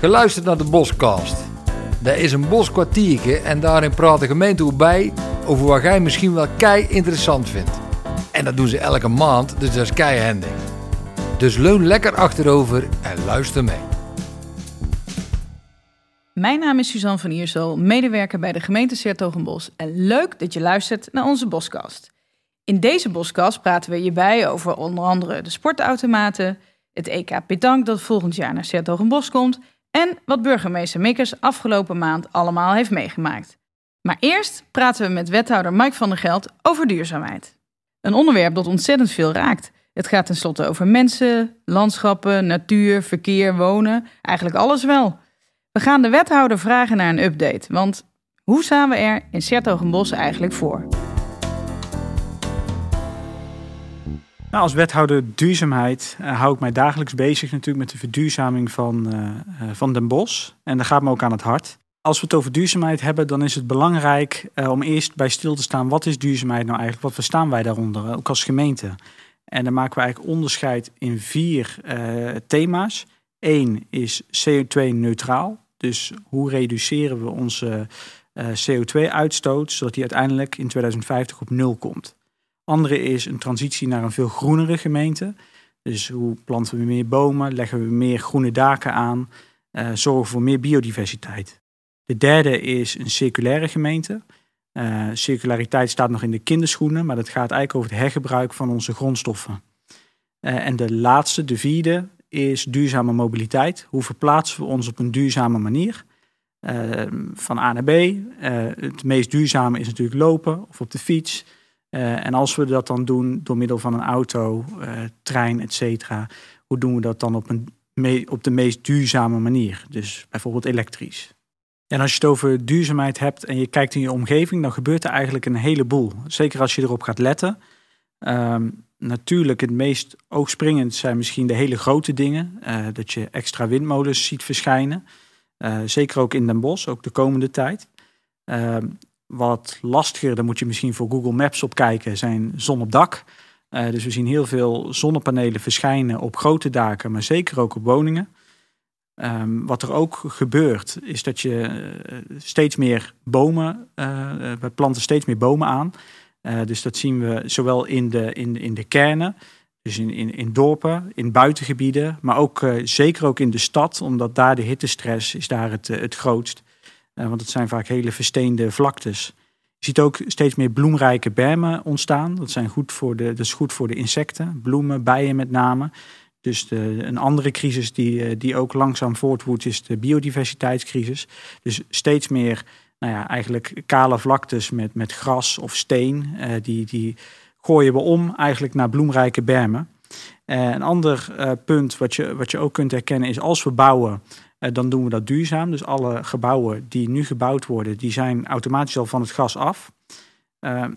Geluisterd naar de Boscast. Dat is een boskwartiertje en daarin praat de gemeente bij over wat jij misschien wel kei interessant vindt. En dat doen ze elke maand, dus dat is kei handig. Dus leun lekker achterover en luister mee. Mijn naam is Suzanne van Iersel, medewerker bij de gemeente Sertogenbos. En leuk dat je luistert naar onze Boskast. In deze Boskast praten we je bij over onder andere de sportautomaten, het EK Petank dat volgend jaar naar Sertogenbos komt en wat burgemeester Mikkers afgelopen maand allemaal heeft meegemaakt. Maar eerst praten we met wethouder Mike van der Geld over duurzaamheid. Een onderwerp dat ontzettend veel raakt. Het gaat tenslotte over mensen, landschappen, natuur, verkeer, wonen, eigenlijk alles wel. We gaan de wethouder vragen naar een update, want hoe staan we er in Sertogenbos eigenlijk voor? Nou, als wethouder duurzaamheid uh, hou ik mij dagelijks bezig natuurlijk met de verduurzaming van, uh, uh, van Den Bosch. En dat gaat me ook aan het hart. Als we het over duurzaamheid hebben, dan is het belangrijk om eerst bij stil te staan. Wat is duurzaamheid nou eigenlijk? Wat verstaan wij daaronder, ook als gemeente? En dan maken we eigenlijk onderscheid in vier thema's. Eén is CO2-neutraal. Dus hoe reduceren we onze CO2-uitstoot, zodat die uiteindelijk in 2050 op nul komt. Andere is een transitie naar een veel groenere gemeente. Dus hoe planten we meer bomen, leggen we meer groene daken aan, uh, zorgen voor meer biodiversiteit. De derde is een circulaire gemeente. Uh, circulariteit staat nog in de kinderschoenen, maar dat gaat eigenlijk over het hergebruik van onze grondstoffen. Uh, en de laatste, de vierde, is duurzame mobiliteit. Hoe verplaatsen we ons op een duurzame manier? van A naar B. het meest duurzame is natuurlijk lopen of op de fiets. Uh, en als we dat dan doen door middel van een auto, uh, trein, et cetera, hoe doen we dat dan op, een op de meest duurzame manier? Dus bijvoorbeeld elektrisch. En als je het over duurzaamheid hebt en je kijkt in je omgeving, dan gebeurt er eigenlijk een heleboel. Zeker als je erop gaat letten. Um, natuurlijk, het meest oogspringend zijn misschien de hele grote dingen. Uh, dat je extra windmolens ziet verschijnen. zeker ook in Den Bosch, ook de komende tijd. Ehm, wat lastiger, daar moet je misschien voor Google Maps op kijken, zijn zon op dak. Uh, dus we zien heel veel zonnepanelen verschijnen op grote daken, maar zeker ook op woningen. Um, wat er ook gebeurt, is dat je uh, steeds meer bomen, uh, we planten steeds meer bomen aan. dus dat zien we zowel in de, in, in de kernen, dus in, in, in dorpen, in buitengebieden, maar ook zeker ook in de stad, omdat daar de hittestress is daar het, het grootst. Uh, want het zijn vaak hele versteende vlaktes. Je ziet ook steeds meer bloemrijke bermen ontstaan. Dat, zijn goed voor de, dat is goed voor de insecten, bloemen, bijen met name. Dus de, een andere crisis die, eh, die ook langzaam voortwoedt is de biodiversiteitscrisis. Dus steeds meer nou ja, eigenlijk kale vlaktes met, met gras of steen. Uh, die, die gooien we om eigenlijk naar bloemrijke bermen. Een ander punt wat je, wat je ook kunt herkennen is als we bouwen, dan doen we dat duurzaam. Dus alle gebouwen die nu gebouwd worden, die zijn automatisch al van het gas af.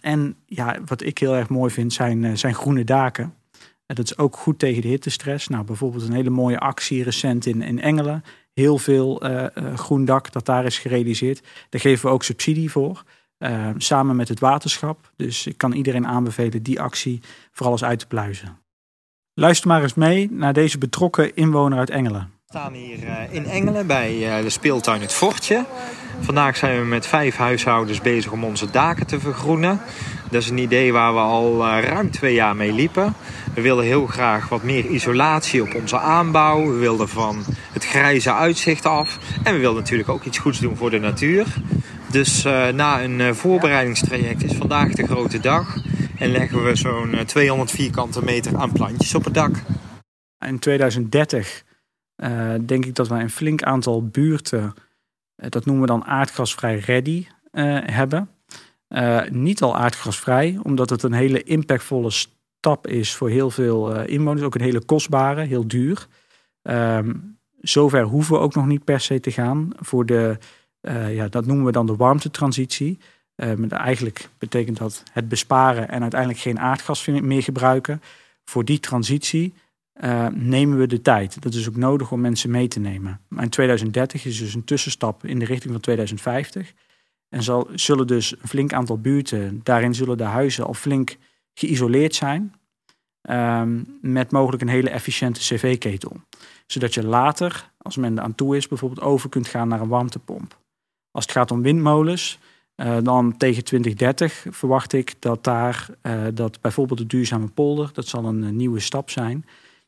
en ja, wat ik heel erg mooi vind, zijn, zijn groene daken. dat is ook goed tegen de hittestress. Nou, bijvoorbeeld een hele mooie actie recent in, in Engelen. Heel veel groen dak dat daar is gerealiseerd. Daar geven we ook subsidie voor. samen met het waterschap. Dus ik kan iedereen aanbevelen die actie vooral eens uit te pluizen. Luister maar eens mee naar deze betrokken inwoner uit Engelen. We staan hier eh, in Engelen bij eh, de speeltuin Het Fortje. Vandaag zijn we met vijf huishoudens bezig om onze daken te vergroenen. Dat is een idee waar we al eh, ruim twee jaar mee liepen. We wilden heel graag wat meer isolatie op onze aanbouw. We wilden van het grijze uitzicht af. En we wilden natuurlijk ook iets goeds doen voor de natuur. Dus na een voorbereidingstraject is vandaag de grote dag. En leggen we zo'n 200 eh, vierkante meter aan plantjes op het dak. In 2030 uh, denk ik dat wij een flink aantal buurten, uh, dat noemen we dan aardgasvrij ready, uh, hebben. niet al aardgasvrij, omdat het een hele impactvolle stap is voor heel veel inwoners. Ook een hele kostbare, heel duur. Ehm, zover hoeven we ook nog niet per se te gaan. Voor de, ja, dat noemen we dan de warmtetransitie. Uh, eigenlijk betekent dat het besparen en uiteindelijk geen aardgas meer gebruiken. Voor die transitie uh, nemen we de tijd. Dat is ook nodig om mensen mee te nemen. Maar in 2030 is dus een tussenstap in de richting van 2050. En zal, zullen dus een flink aantal buurten, daarin zullen de huizen al flink geïsoleerd zijn. Um, met mogelijk een hele efficiënte cv-ketel. Zodat je later, als men aan toe is, bijvoorbeeld over kunt gaan naar een warmtepomp. Als het gaat om windmolens, uh, dan tegen 2030 verwacht ik dat daar, uh, dat bijvoorbeeld de duurzame polder, dat zal een nieuwe stap zijn,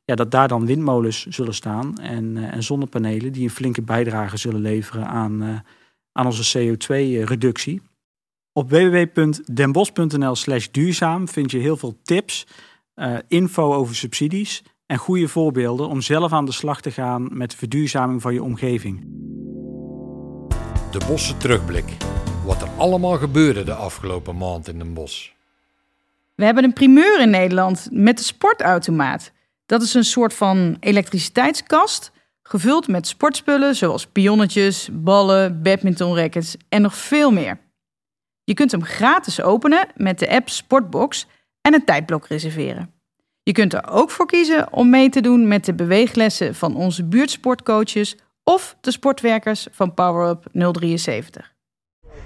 ja, dat daar dan windmolens zullen staan en, uh, en zonnepanelen die een flinke bijdrage zullen leveren aan, aan onze CO2-reductie. Op www.denbos.nl slash duurzaam vind je heel veel tips, info over subsidies en goede voorbeelden om zelf aan de slag te gaan met de verduurzaming van je omgeving. De Bosse terugblik. Wat er allemaal gebeurde de afgelopen maand in Den Bosch. We hebben een primeur in Nederland met de sportautomaat. Dat is een soort van elektriciteitskast, gevuld met sportspullen zoals pionnetjes, ballen, badmintonrackets en nog veel meer. Je kunt hem gratis openen met de app Sportbox en een tijdblok reserveren. Je kunt er ook voor kiezen om mee te doen met de beweeglessen van onze buurtsportcoaches of de sportwerkers van PowerUp 073.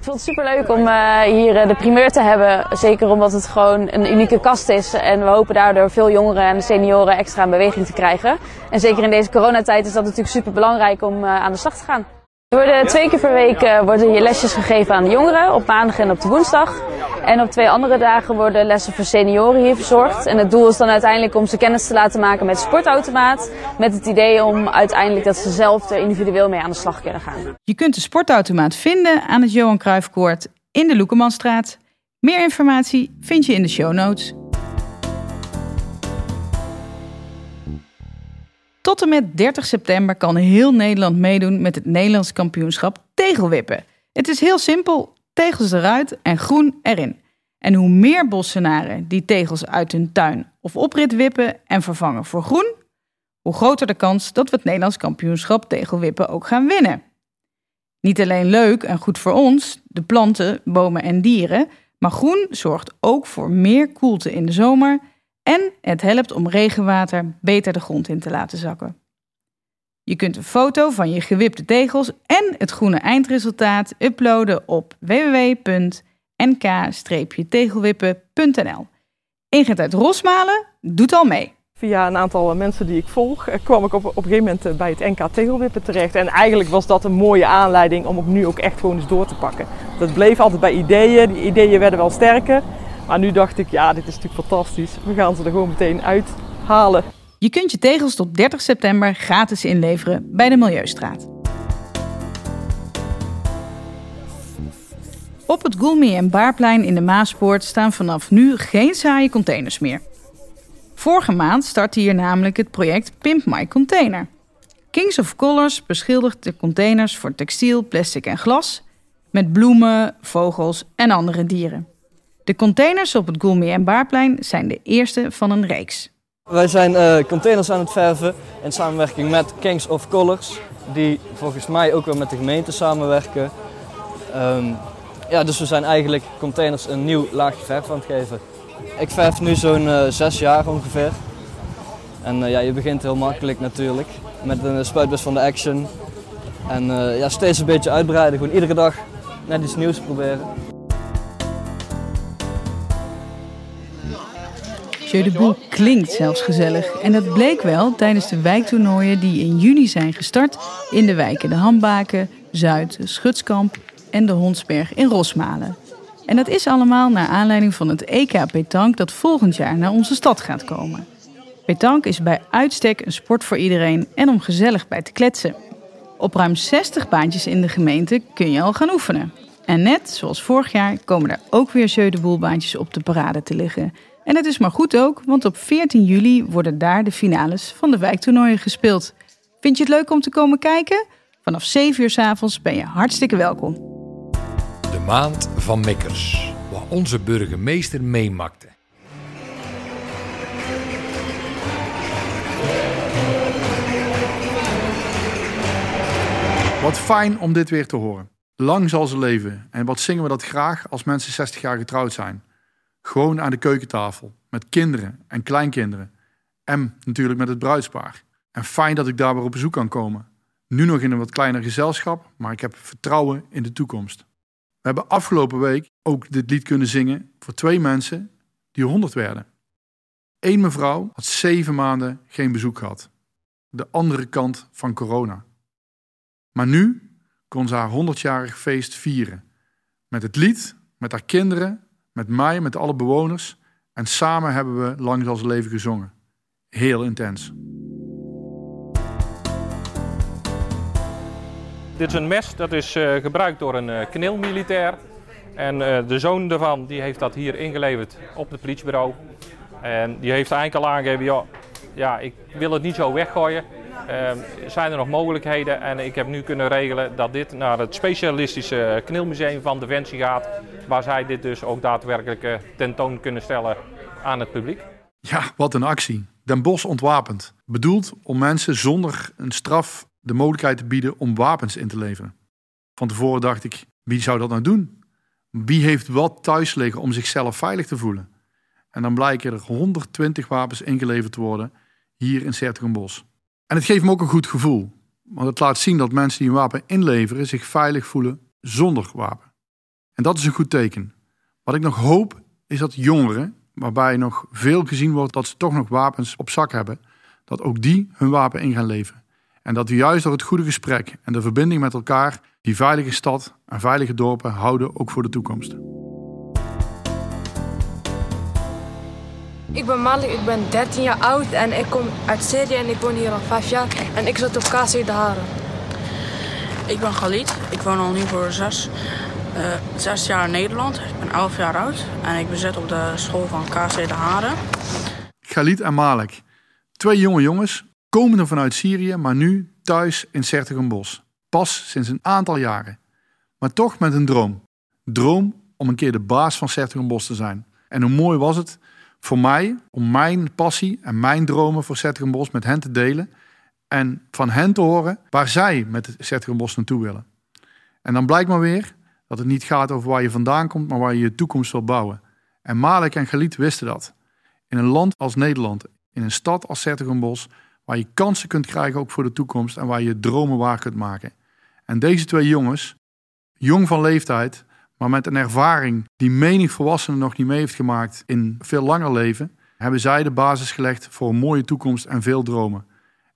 Ik vind het superleuk om uh, hier uh, de primeur te hebben. Zeker omdat het gewoon een unieke kast is. En we hopen daardoor veel jongeren en senioren extra in beweging te krijgen. En zeker in deze coronatijd is dat natuurlijk super belangrijk om uh, aan de slag te gaan. Er worden twee keer per week worden hier lesjes gegeven aan de jongeren, op maandag en op de woensdag. En op twee andere dagen worden lessen voor senioren hier verzorgd. En het doel is dan uiteindelijk om ze kennis te laten maken met sportautomaat. Met het idee om uiteindelijk dat ze zelf er individueel mee aan de slag kunnen gaan. Je kunt de sportautomaat vinden aan het Johan Cruijffkoord in de Loekemanstraat. Meer informatie vind je in de show notes. Tot en met 30 september kan heel Nederland meedoen met het Nederlands kampioenschap tegelwippen. Het is heel simpel tegels eruit en groen erin. En hoe meer bossenaren die tegels uit hun tuin of oprit wippen en vervangen voor groen, hoe groter de kans dat we het Nederlands kampioenschap tegelwippen ook gaan winnen. Niet alleen leuk en goed voor ons, de planten, bomen en dieren, maar groen zorgt ook voor meer koelte in de zomer en het helpt om regenwater beter de grond in te laten zakken. Je kunt een foto van je gewipte tegels en het groene eindresultaat uploaden op www.nk-tegelwippen.nl. Ingrid uit Rosmalen doet al mee. Via een aantal mensen die ik volg eh, kwam ik op, op een gegeven moment eh, bij het NK Tegelwippen terecht. En eigenlijk was dat een mooie aanleiding om ook nu ook echt gewoon eens door te pakken. Dat bleef altijd bij ideeën, die ideeën werden wel sterker. Maar nu dacht ik, ja dit is natuurlijk fantastisch. We gaan ze er gewoon meteen uithalen. Je kunt je tegels tot 30 september gratis inleveren bij de Milieustraat. Op het Goulmy en Baarplein in de Maaspoort staan vanaf nu geen saaie containers meer. Vorige maand startte hier namelijk het project Pimp My Container. Kings of Colors beschildigt de containers voor textiel, plastic en glas met bloemen, vogels en andere dieren. De containers op het Goulmy en Baarplein zijn de eerste van een reeks. Wij zijn uh, containers aan het verven in samenwerking met Kings of Colors, die volgens mij ook wel met de gemeente samenwerken. Um, ja, dus we zijn eigenlijk containers een nieuw laagje verf aan het geven. Ik verf nu zo'n uh, zes jaar ongeveer. En uh, ja, je begint heel makkelijk natuurlijk met een spuitbus van de Action. En ja, steeds een beetje uitbreiden, gewoon iedere dag net iets nieuws proberen. Jeu de Boel klinkt zelfs gezellig. En dat bleek wel tijdens de wijktoernooien die in juni zijn gestart in de wijken De Hambaken, Zuid, Schutskamp en de Hondsberg in Rosmalen. En dat is allemaal naar aanleiding van het EK Petank dat volgend jaar naar onze stad gaat komen. Petank is bij uitstek een sport voor iedereen en om gezellig bij te kletsen. Op ruim 60 baantjes in de gemeente kun je al gaan oefenen. En net zoals vorig jaar komen er ook weer Jeu de Boel baantjes op de parade te liggen. En het is maar goed ook, want op 14 juli worden daar de finales van de wijktoernooien gespeeld. Vind je het leuk om te komen kijken? Vanaf 7 uur s avonds ben je hartstikke welkom. De maand van Mikkers, waar onze burgemeester meemakte. Wat fijn om dit weer te horen. Lang zal ze leven. En wat zingen we dat graag als mensen 60 jaar getrouwd zijn. Gewoon aan de keukentafel. Met kinderen en kleinkinderen. En natuurlijk met het bruidspaar. En fijn dat ik daar weer op bezoek kan komen. Nu nog in een wat kleiner gezelschap, maar ik heb vertrouwen in de toekomst. We hebben afgelopen week ook dit lied kunnen zingen voor twee mensen die 100 werden. Eén mevrouw had zeven maanden geen bezoek gehad. de andere kant van corona. Maar nu kon ze haar 100-jarig feest vieren. Met het lied, met haar kinderen, met mij, met alle bewoners. En samen hebben we Lang ze leven gezongen. Heel intens. Dit is een mes dat is uh, gebruikt door een uh, kneelmilitair. En uh, de zoon daarvan die heeft dat hier ingeleverd op het politiebureau. En die heeft eigenlijk al aangegeven, ja ik wil het niet zo weggooien. Uh, zijn er nog mogelijkheden? En ik heb nu kunnen regelen dat dit naar het specialistische kneelmuseum van Defensie gaat. Waar zij dit dus ook daadwerkelijk uh, tentoon kunnen stellen aan het publiek. Ja, wat een actie. Den Bosch ontwapend. Bedoeld om mensen zonder een straf de mogelijkheid te bieden om wapens in te leveren. Van tevoren dacht ik, wie zou dat nou doen? Wie heeft wat thuis liggen om zichzelf veilig te voelen? En dan blijken er 120 wapens ingeleverd te worden hier in Sertogenbos. En het geeft me ook een goed gevoel. Want het laat zien dat mensen die een wapen inleveren zich veilig voelen zonder wapen. En dat is een goed teken. Wat ik nog hoop is dat jongeren, waarbij nog veel gezien wordt dat ze toch nog wapens op zak hebben, dat ook die hun wapen in gaan leveren. En dat we juist door het goede gesprek en de verbinding met elkaar die veilige stad en veilige dorpen houden ook voor de toekomst. Ik ben Malik, ik ben 13 jaar oud en ik kom uit Syrië en ik woon hier al 5 jaar en ik zit op KC De Haren. Ik ben Khalid, ik woon al nu voor 6, uh, 6 jaar in Nederland. Ik ben 11 jaar oud en ik bezit op de school van KC De Haren. Khalid en Malik, twee jonge jongens, komende vanuit Syrië, maar nu thuis in Sertogenbos. Pas sinds een aantal jaren. Maar toch met een droom. Droom om een keer de baas van Sertogenbos te zijn. En hoe mooi was het voor mij om mijn passie en mijn dromen voor Sertogenbos met hen te delen. En van hen te horen waar zij met Sertogenbos naartoe willen. En dan blijkt maar weer dat het niet gaat over waar je vandaan komt, maar waar je je toekomst wil bouwen. En Malek en Galit wisten dat. In een land als Nederland, in een stad als Sertogenbos, waar je kansen kunt krijgen ook voor de toekomst en waar je dromen waar kunt maken. En deze twee jongens, jong van leeftijd, maar met een ervaring die menig volwassenen nog niet mee heeft gemaakt in veel langer leven, hebben zij de basis gelegd voor een mooie toekomst en veel dromen.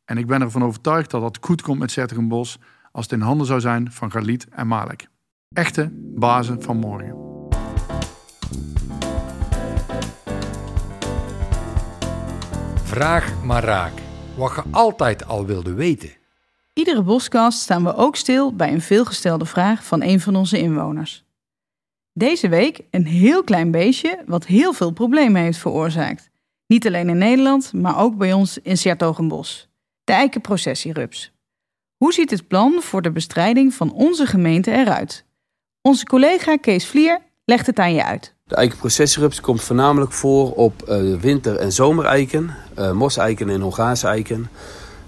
En ik ben ervan overtuigd dat dat goed komt met Sertogenbos als het in handen zou zijn van Galit en Malek. Echte bazen van morgen. Vraag maar raak. Wat je altijd al wilde weten. Iedere boskast staan we ook stil bij een veelgestelde vraag van een van onze inwoners. Deze week een heel klein beestje wat heel veel problemen heeft veroorzaakt. Niet alleen in Nederland, maar ook bij ons in Sertogenbos. De eikenprocessierups. Hoe ziet het plan voor de bestrijding van onze gemeente eruit? Onze collega Kees Vlier legt het aan je uit. De eikenprocessierups komt voornamelijk voor op uh, winter- en zomereiken, uh, moseiken en Hongaarse eiken.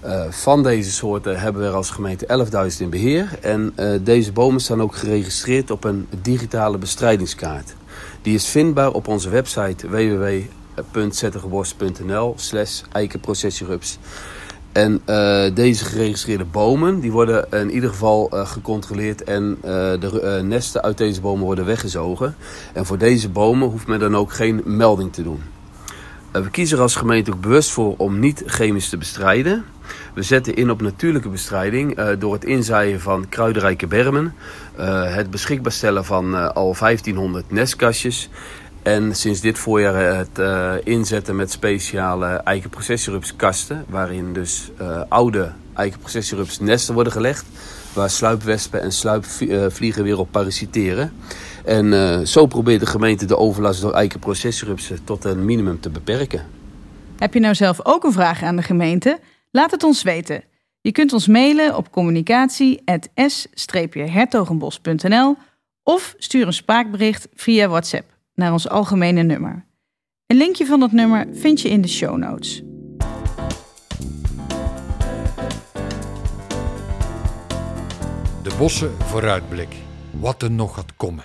Uh, van deze soorten hebben we er als gemeente 11.000 in beheer. En deze bomen staan ook geregistreerd op een digitale bestrijdigingskaart. Die is vindbaar op onze website www.zettigebos.nl slash eikenprocessierups. En uh, deze geregistreerde bomen die worden in ieder geval gecontroleerd en de nesten uit deze bomen worden weggezogen. En voor deze bomen hoeft men dan ook geen melding te doen. we kiezen er als gemeente ook bewust voor om niet chemisch te bestrijden. We zetten in op natuurlijke bestrijding door het inzaaien van kruidenrijke bermen, het beschikbaar stellen van al 1500 nestkastjes en sinds dit voorjaar het inzetten met speciale eikenprocessierupskasten. Waarin dus oude eikenprocessierups nesten worden gelegd. Waar sluipwespen en sluipvliegen weer op parasiteren. En zo probeert de gemeente de overlast door eikenprocessierupsen tot een minimum te beperken. Heb je nou zelf ook een vraag aan de gemeente? Laat het ons weten. Je kunt ons mailen op communicatie.s-hertogenbos.nl of stuur een spraakbericht via WhatsApp naar ons algemene nummer. Een linkje van dat nummer vind je in de show notes. De bossen vooruitblik. Wat er nog gaat komen.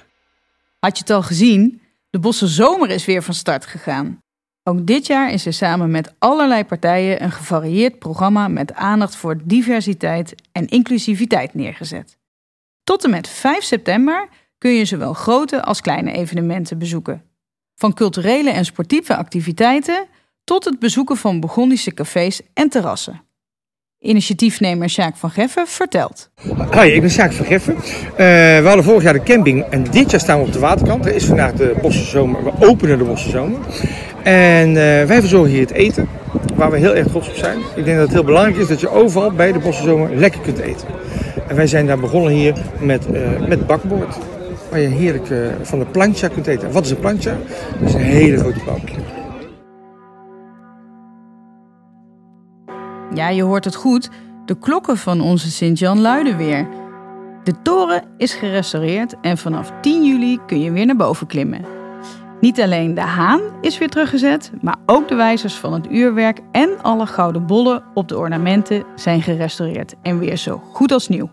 Had je het al gezien? De Bossen Zomer is weer van start gegaan. Ook dit jaar is er samen met allerlei partijen een gevarieerd programma met aandacht voor diversiteit en inclusiviteit neergezet. Tot en met 5 september kun je zowel grote als kleine evenementen bezoeken. Van culturele en sportieve activiteiten tot het bezoeken van Burgondische cafés en terrassen. Initiatiefnemer Sjaak van Geffen vertelt. Hoi, ik ben Sjaak van Geffen. Uh, we hadden vorig jaar de camping en dit jaar staan we op de waterkant. Er is vandaag de Bossenzomer. We openen de Bossenzomer. En uh, wij verzorgen hier het eten, waar we heel erg trots op zijn. Ik denk dat het heel belangrijk is dat je overal bij de Bossenzomer lekker kunt eten. En wij zijn daar begonnen hier met, uh, met bakboord. Waar je heerlijk van de plancha kunt eten. Wat is een plancha? Dat is een hele grote bankje. Ja, je hoort het goed. De klokken van onze Sint-Jan luiden weer. De toren is gerestaureerd en vanaf 10 juli kun je weer naar boven klimmen. Niet alleen de haan is weer teruggezet, maar ook de wijzers van het uurwerk en alle gouden bollen op de ornamenten zijn gerestaureerd en weer zo goed als nieuw.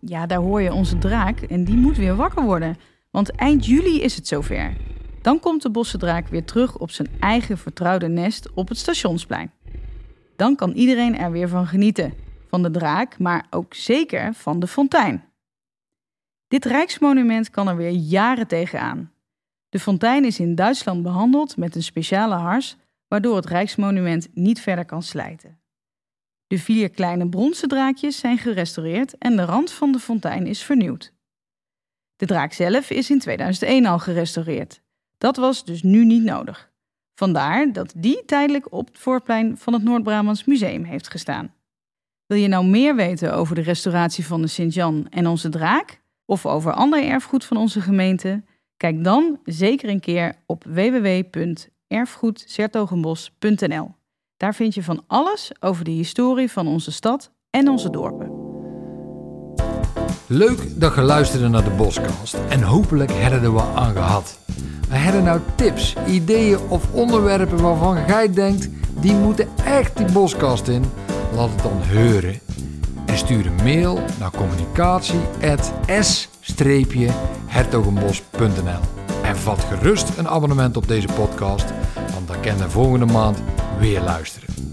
Ja, daar hoor je onze draak en die moet weer wakker worden, want eind juli is het zover. Dan komt de bossendraak weer terug op zijn eigen vertrouwde nest op het stationsplein. Dan kan iedereen er weer van genieten. Van de draak, maar ook zeker van de fontein. Dit rijksmonument kan er weer jaren tegenaan. De fontein is in Duitsland behandeld met een speciale hars, waardoor het rijksmonument niet verder kan slijten. De vier kleine bronzen draakjes zijn gerestaureerd en de rand van de fontein is vernieuwd. De draak zelf is in 2001 al gerestaureerd. Dat was dus nu niet nodig. Vandaar dat die tijdelijk op het voorplein van het Noord-Brabants Museum heeft gestaan. Wil je nou meer weten over de restauratie van de Sint-Jan en onze draak? Of over ander erfgoed van onze gemeente? Kijk dan zeker een keer op www.erfgoedzertogenbos.nl. Daar vind je van alles over de historie van onze stad en onze dorpen. Leuk dat je luisterde naar de Boskast en hopelijk hebben wat aan gehad. We hebben nou tips, ideeën of onderwerpen waarvan jij denkt, die moeten echt die boskast in? Laat het dan horen. Stuur een mail naar communicatie.s-hertogenbos.nl En vat gerust een abonnement op deze podcast, want dan kan je volgende maand weer luisteren.